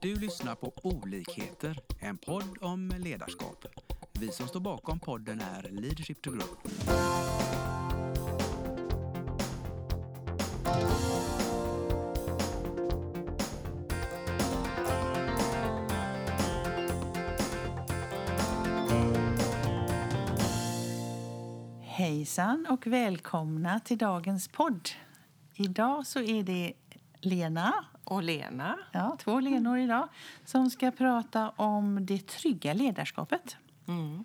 Du lyssnar på Olikheter, en podd om ledarskap. Vi som står bakom podden är Leadership to Grow. Hejsan och välkomna till dagens podd. Idag så är det Lena, och Lena. ja, två Lenor idag, som ska prata om det trygga ledarskapet. Mm.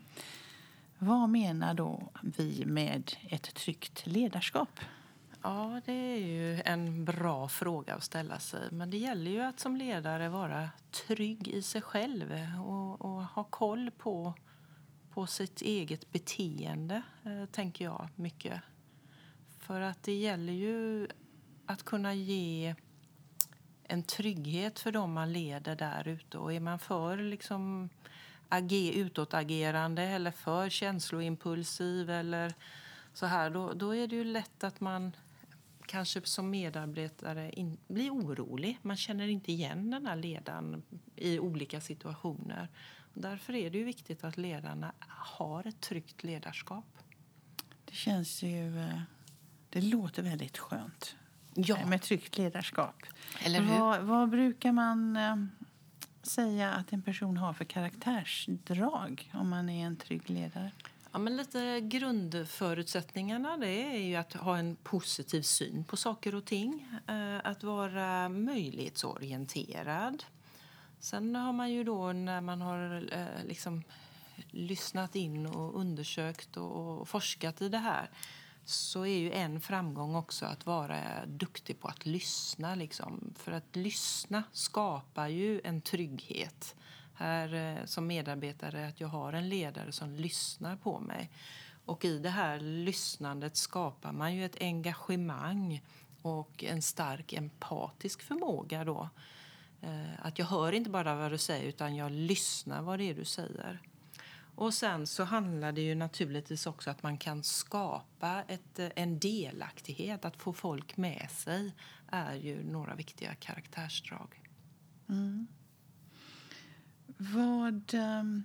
Vad menar då vi med ett tryggt ledarskap? Ja, det är ju en bra fråga att ställa sig. Men det gäller ju att som ledare vara trygg i sig själv och, och ha koll på, på sitt eget beteende, eh, tänker jag mycket. För att det gäller ju att kunna ge en trygghet för dem man leder där ute. Och är man för liksom ager, utåtagerande eller för känsloimpulsiv eller så här, då, då är det ju lätt att man kanske som medarbetare in, blir orolig. Man känner inte igen den här ledaren i olika situationer. Därför är det ju viktigt att ledarna har ett tryggt ledarskap. Det känns ju... Eh, det låter väldigt skönt Ja. eh, med tryggt ledarskap. Eller hur? Vad, vad brukar man eh, säga att en person har för karaktärsdrag om man är en trygg ledare? Ja, men lite grundförutsättningarna det är ju att ha en positiv syn på saker och ting. Eh, Att vara möjlighetsorienterad. Sen har man ju då när man har liksom lyssnat in och undersökt och forskat i det här så är ju en framgång också att vara duktig på att lyssna. Liksom. För att lyssna skapar ju en trygghet här eh, som medarbetare att jag har en ledare som lyssnar på mig. Och i det här lyssnandet skapar man ju ett engagemang och en stark empatisk förmåga då. Eh, att jag hör inte bara vad du säger utan jag lyssnar vad det är du säger. Och sen så handlar det ju naturligtvis också att man kan skapa ett, eh, en delaktighet. Att få folk med sig är ju några viktiga karaktärsdrag. Vad, ehm,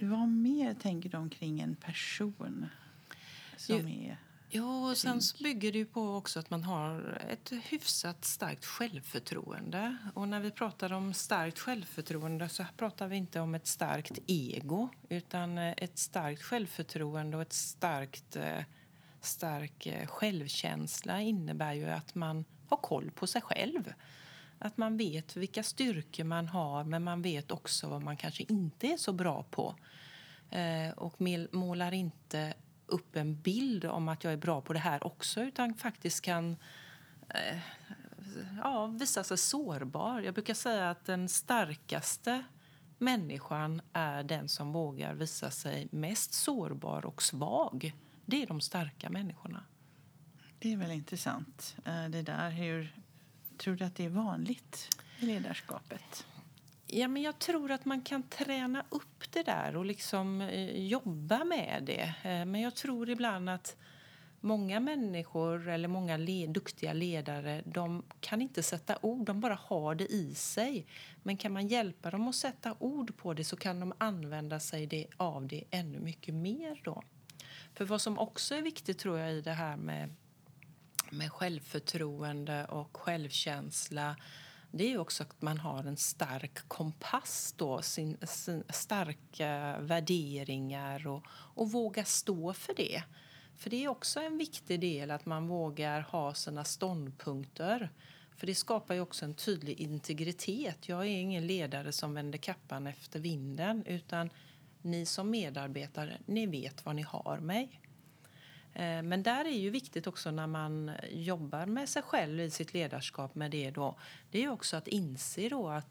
vad mer tänker du omkring en person som Jo, är... Jo, och sen bygger det ju på också att man har ett hyfsat starkt självförtroende. Och när vi pratar om starkt självförtroende så pratar vi inte om ett starkt ego utan eh, ett starkt självförtroende och ett starkt eh, stark eh, självkänsla innebär ju att man har koll på sig själv. Att man vet vilka styrkor man har men man vet också vad man kanske inte är så bra på. Och målar inte upp en bild om att jag är bra på det här också utan faktiskt kan eh, ja, visa sig sårbar. Jag brukar säga att den starkaste människan är den som vågar visa sig mest sårbar och svag. Det är de starka människorna. Det är väl intressant. Eh, det där, hur tror du att det är vanligt i ledarskapet? Ja, men jag tror att man kan träna upp det där och liksom eh, jobba med det. Eh, men jag tror ibland att många människor eller många le duktiga ledare de kan inte sätta ord, de bara har det i sig. Men kan man hjälpa dem att sätta ord på det så kan de använda sig det, av det ännu mycket mer. Då. För vad som också är viktigt tror jag i det här med med självförtroende och självkänsla det är ju också att man har en stark kompass, då, sin, sin starka värderingar och, och våga stå för det. För det är också en viktig del att man vågar ha sina ståndpunkter. För det skapar ju också en tydlig integritet. Jag är ingen ledare som vänder kappan efter vinden utan ni som medarbetare, ni vet vad ni har mig. Eh, Men där är ju viktigt också när man jobbar med sig själv i sitt ledarskap med det då, det är också att inse då att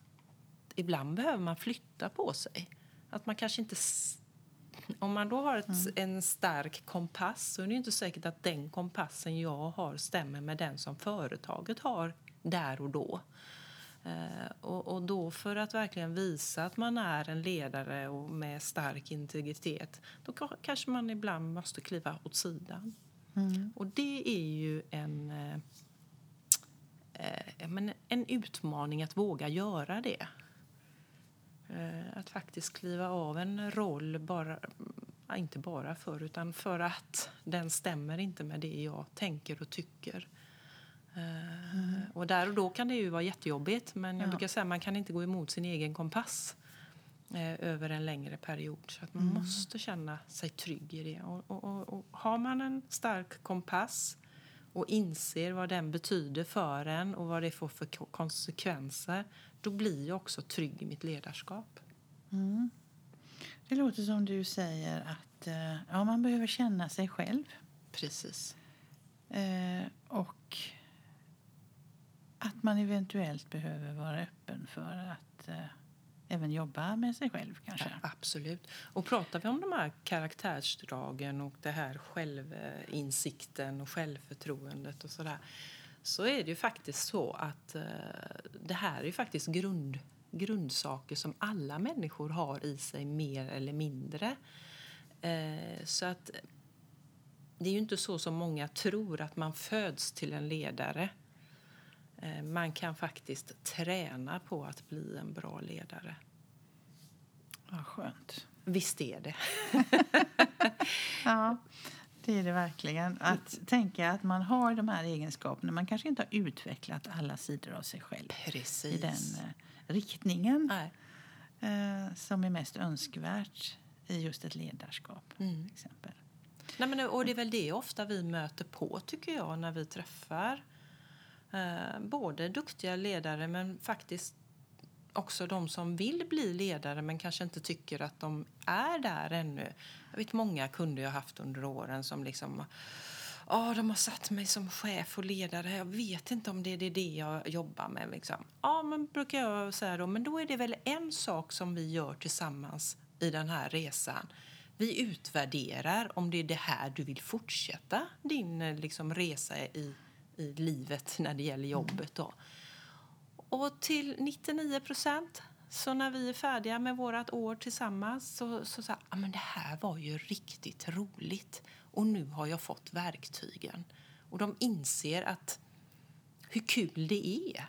ibland behöver man flytta på sig. Att man kanske inte... Om man då har ett, en stark kompass så är det inte säkert att den kompassen jag har stämmer med den som företaget har där och då. Eh, och, och då för att verkligen visa att man är en ledare och med stark integritet då ka- kanske man ibland måste kliva åt sidan. Och det är ju en, eh, eh, men en utmaning att våga göra det. Eh, att faktiskt kliva av en roll, bara, inte bara för, utan för att den stämmer inte med det jag tänker och tycker. Mm. Och där och då kan det ju vara jättejobbigt, men jag ja. brukar säga att man kan inte gå emot sin egen kompass eh, över en längre period. Så att man mm. måste känna sig trygg i det. Och, och, och, och, har man en stark kompass och inser vad den betyder för en och vad det får för konsekvenser, då blir jag också trygg i mitt ledarskap. Mm. Det låter som du säger att eh, ja, man behöver känna sig själv. Precis. Eh, och att man eventuellt behöver vara öppen för att eh, även jobba med sig själv kanske. Ja, absolut. Och pratar vi om de här karaktärsdragen och det här självinsikten och självförtroendet och sådär så är det ju faktiskt så att eh, det här är faktiskt grund, grundsaker som alla människor har i sig mer eller mindre. Eh, så att det är ju inte så som många tror att man föds till en ledare. Eh, man kan faktiskt träna på att bli en bra ledare. Vad skönt. Visst är det. ja, det är det verkligen. Att tänka att man har de här egenskaperna. Man kanske inte har utvecklat alla sidor av sig själv Precis. i den eh, riktningen. Eh, som är mest önskvärt i just ett ledarskap. Mm. Exempel. Nej, men, och det är väl det ofta vi möter på tycker jag när vi träffar Eh, både duktiga ledare men faktiskt också de som vill bli ledare men kanske inte tycker att de är där ännu. Jag vet många kunder jag haft under åren som liksom oh, de har satt mig som chef och ledare. Jag vet inte om det är det jag jobbar med. Liksom. Ja, men brukar jag säga då, men då är det väl en sak som vi gör tillsammans i den här resan. Vi utvärderar om det är det här du vill fortsätta din eh, liksom, resa i i livet när det gäller jobbet. Då. Och till 99 procent, så när vi är färdiga med vårt år tillsammans så, så sa ah, men det här var ju riktigt roligt och nu har jag fått verktygen. Och de inser att hur kul det är.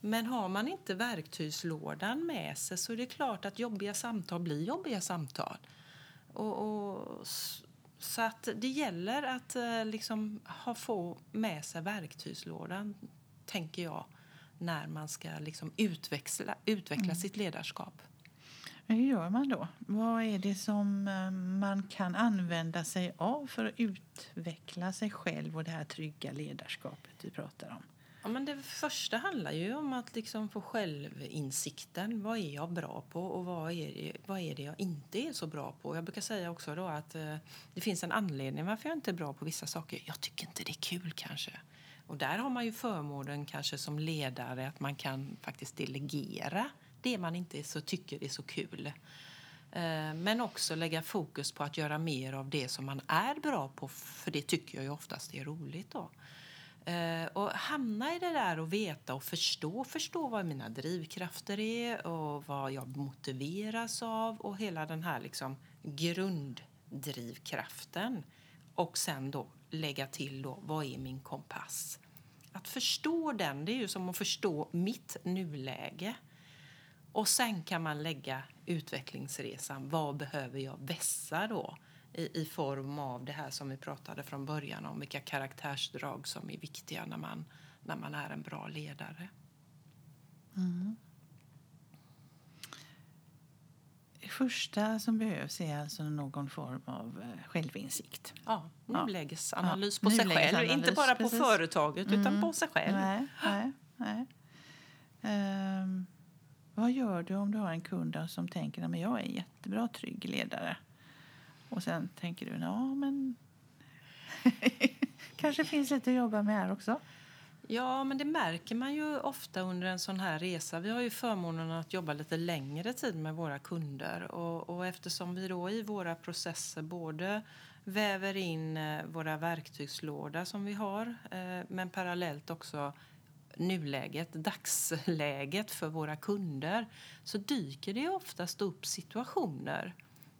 Men har man inte verktygslådan med sig så är det klart att jobbiga samtal blir jobbiga samtal. Och, och så att det gäller att eh, liksom ha, få med sig verktygslådan, tänker jag, när man ska liksom utveckla, utveckla mm. sitt ledarskap. Hur gör man då? Vad är det som eh, man kan använda sig av för att utveckla sig själv och det här trygga ledarskapet vi pratar om? Ja, men det första handlar ju om att liksom få självinsikten. Vad är jag bra på och vad är, det, vad är det jag inte är så bra på? Jag brukar säga också då att eh, det finns en anledning varför jag inte är bra på vissa saker. Jag tycker inte det är kul kanske. Och där har man ju förmånen kanske som ledare att man kan faktiskt delegera det man inte så tycker är så kul. Eh, men också lägga fokus på att göra mer av det som man är bra på, för det tycker jag ju oftast är roligt. då. Eh, och hamna i det där och veta och förstå, förstå vad mina drivkrafter är och vad jag motiveras av och hela den här liksom grunddrivkraften. Och sen då lägga till då, vad är min kompass? Att förstå den, det är ju som att förstå mitt nuläge. Och sen kan man lägga utvecklingsresan. Vad behöver jag vässa då? I, i form av det här som vi pratade från början om vilka karaktärsdrag som är viktiga när man, när man är en bra ledare. Mm. Det första som behövs är alltså någon form av eh, självinsikt. Ja, nulägesanalys ja. på sig själv. Inte bara på företaget, mm. utan på sig själv. Nej, nej, nej. Um, vad gör du om du har en kund som tänker att jag är en jättebra, trygg ledare? Och sen tänker du, ja men kanske finns lite att jobba med här också. Ja, men det märker man ju ofta under en sån här resa. Vi har ju förmånen att jobba lite längre tid med våra kunder och, och eftersom vi då i våra processer både väver in eh, våra verktygslåda som vi har eh, men parallellt också nuläget, dagsläget för våra kunder så dyker det oftast upp situationer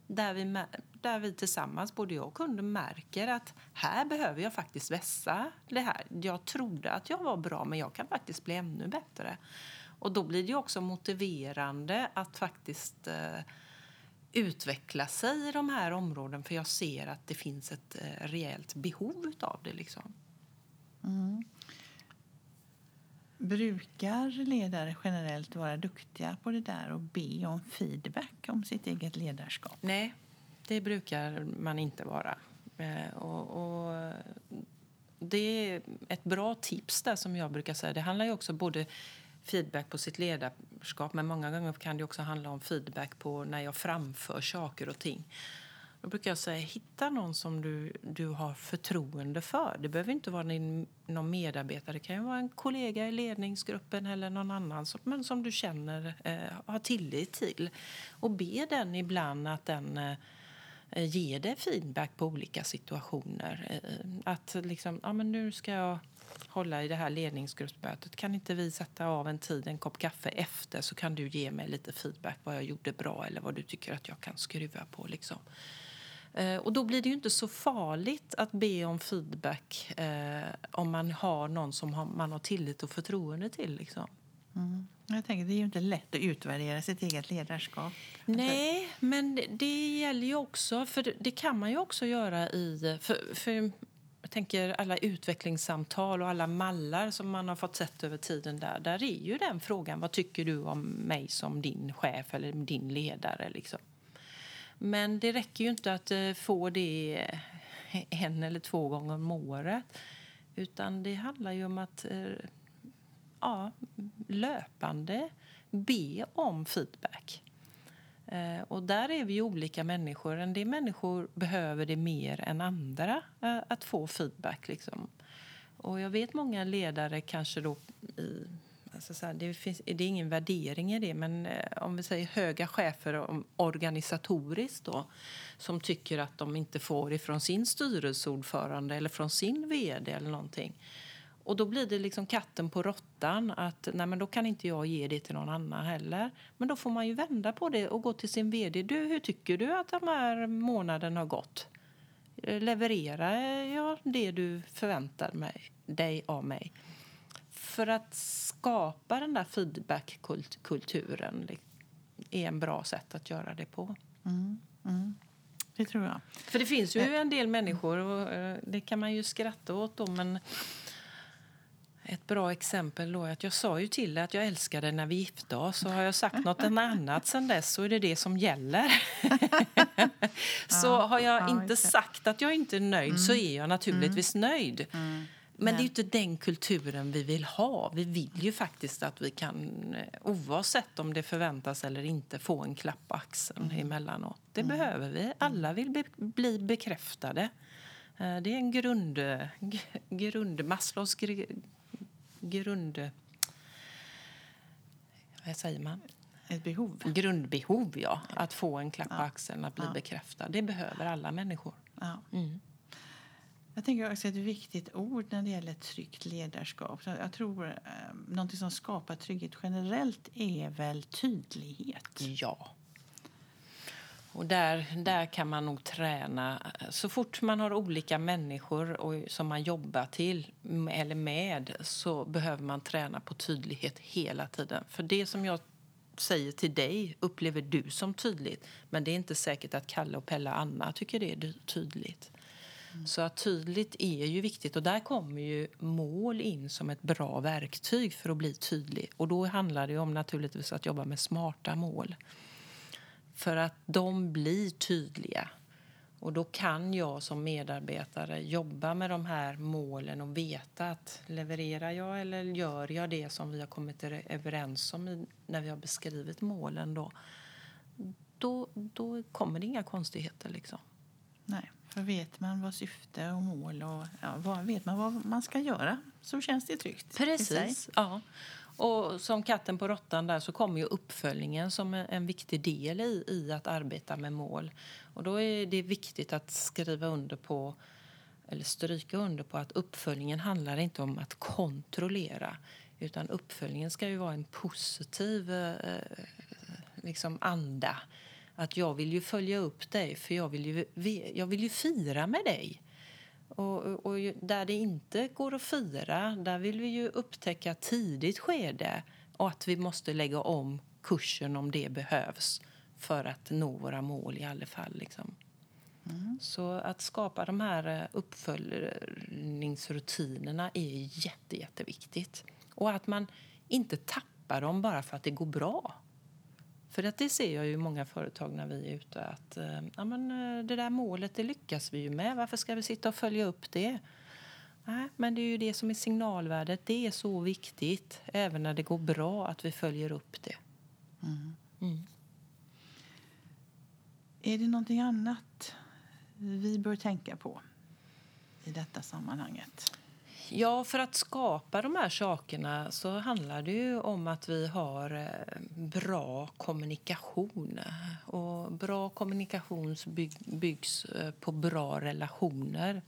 där vi, där vi tillsammans, både jag och kunden, märker att här behöver jag faktiskt vässa det här. Jag trodde att jag var bra, men jag kan faktiskt bli ännu bättre. Och då blir det också motiverande att faktiskt eh, utveckla sig i de här områdena för jag ser att det finns ett eh, rejält behov av det. Liksom. Mm. Brukar ledare generellt vara duktiga på det där och be om feedback om sitt eget ledarskap? Nej, det brukar man inte vara. Eh, och, och, det är ett bra tips där som jag brukar säga. Det handlar ju också både feedback på sitt ledarskap men många gånger kan det också handla om feedback på när jag framför saker och ting. Då brukar jag säga hitta någon som du, du har förtroende för. Det behöver inte vara din, någon medarbetare. Det kan ju vara en kollega i ledningsgruppen eller någon annan som, men som du känner eh, har tillit till. Och be den ibland att den eh, Eh, ger dig feedback på olika situationer. Eh, eh, att liksom, ja men nu ska jag hålla i det här ledningsgruppsmötet. Kan inte vi sätta av en tid, en kopp kaffe efter så kan du ge mig lite feedback vad jag gjorde bra eller vad du tycker att jag kan skruva på. Liksom. Och då blir det ju inte så farligt att be om feedback eh, om man har någon som man har tillit och förtroende till. Liksom. Mm. Jag tänker, det är ju inte lätt att utvärdera sitt eget ledarskap. Nej, men det, gäller ju också, för det, det, kan man ju också göra i... För, för jag tänker alla utvecklingssamtal och alla mallar som man har fått sett över tiden där. Där är ju den frågan, vad tycker du om mig som din chef eller din ledare? Liksom. Men det räcker ju inte att eh, få det en eller två gånger om året. Utan det handlar ju om att eh, ja, löpande be om feedback. Eh, och där är vi olika människor. En del människor behöver det mer än andra, eh, att få feedback. Liksom. Och jag vet många ledare kanske då i Alltså så här, det, finns, det är ingen värdering i det, men eh, om vi säger höga chefer organisatoriskt då, som tycker att de inte får ifrån sin styrelseordförande eller från sin vd eller någonting. Och då blir det liksom katten på råttan att nej men då kan inte jag ge det till någon annan heller. Men då får man ju vända på det och gå till sin vd. Du, hur tycker du att de här månaden har gått? Levererar jag det du förväntar mig, dig av mig? för att skapa den där feedbackkulturen är en bra sätt att göra det på. Mm, mm. Det tror jag. För det finns ju eh. en del människor, och eh, det kan man ju skratta åt då, men ett bra exempel då är att jag sa ju till dig att jag älskade när vi gifte oss. Och har jag sagt något annat sen dess så är det det som gäller. så har jag ja, inte sagt att jag inte är nöjd mm. så är jag naturligtvis mm. nöjd. Mm. Men det är inte den kulturen vi vill ha. Vi vill ju faktiskt att vi kan, eh, oavsett om det förväntas eller inte, få en klapp på axeln mm. emellanåt. Det mm. behöver vi. Alla vill be, bli bekräftade. Eh, det är en grund... grund Maslows grund... Vad säger man? Ett behov. Grundbehov, ja. Att få en klapp på axeln, att bli ja. bekräftad. Det behöver alla människor. Ja. Mm. Jag tänker också ett viktigt ord när det gäller tryggt ledarskap. Jag tror eh, som skapar trygghet generellt är väl tydlighet. Ja. Och där, där kan man nog träna. Så fort man har olika människor och, som man jobbar till eller med så behöver man träna på tydlighet hela tiden. För det som jag säger till dig upplever du som tydligt men det är inte säkert att Kalle och Pelle och Anna tycker det är tydligt. Så att tydligt är ju viktigt och där kommer ju mål in som ett bra verktyg för att bli tydlig. Och då handlar det om naturligtvis att jobba med smarta mål. För att de blir tydliga. Och då kan jag som medarbetare jobba med de här målen och veta att levererar jag eller gör jag det som vi har kommit överens om när vi har beskrivit målen då, då, då kommer det inga konstigheter liksom. Nej. För vet man vad syfte och mål och ja, vad, vet man vad man ska göra så känns det tryggt. Precis. Ja. Och som katten på råttan där så kommer ju uppföljningen som en, viktig del i, i att arbeta med mål. Och då är det viktigt att skriva under på eller stryka under på att uppföljningen handlar inte om att kontrollera utan uppföljningen ska ju vara en positiv eh, eh liksom anda Att jag vill ju följa upp dig för jag vill ju, jag vill ju fira med dig. Och, och, där det inte går att fira, där vill vi ju upptäcka tidigt skede och att vi måste lägga om kursen om det behövs för att nå våra mål i alla fall. Liksom. Mm. Så att skapa de här eh, uppföljningsrutinerna är jätte, jätteviktigt. Och att man inte tappar dem bara för att det går bra. För att det ser jag ju i många företag när vi är ute att eh, ja, men, eh, det där målet det lyckas vi ju med. Varför ska vi sitta och följa upp det? Nej, men det är ju det som är signalvärdet. Det är så viktigt, även när det går bra, att vi följer upp det. Mm. Mm. Är det någonting annat vi bör tänka på i detta sammanhanget? Ja, för att skapa de här sakerna så handlar det ju om att vi har eh, bra kommunikation. Och bra kommunikation byggs eh, på bra relationer.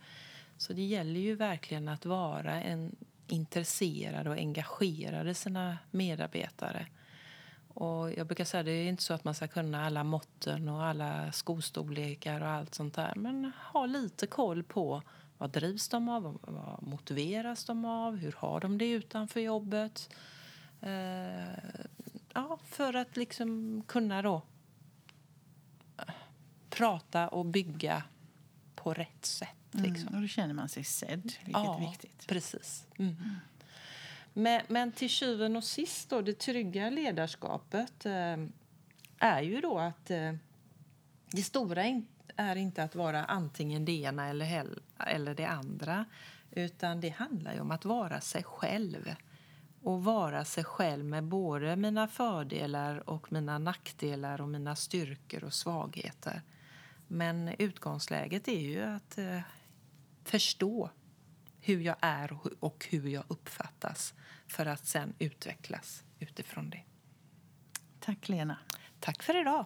Så det gäller ju verkligen att vara en intresserad och engagerad i sina medarbetare. Och jag brukar säga det är inte så att man ska kunna alla måtten och alla skostorlekar och allt sånt där. Men ha lite koll på vad drivs de av, vad motiveras de av, hur har de det utanför jobbet. Eh, ja, för att liksom kunna då eh, prata och bygga på rätt sätt. Mm, liksom. Mm, och då känner man sig sedd, vilket ja, är viktigt. precis. Mm. Mm. Men, men till syvende och sist, då, det trygga ledarskapet eh, är ju då att eh, det stora är inte att vara antingen det ena eller, eller det andra. Utan det handlar ju om att vara sig själv. Och vara sig själv med både mina fördelar och mina nackdelar och mina styrkor och svagheter. Men utgångsläget är ju att eh, förstå hur jag är och hur jag uppfattas för att sen utvecklas utifrån det. Tack, Lena. Tack för idag.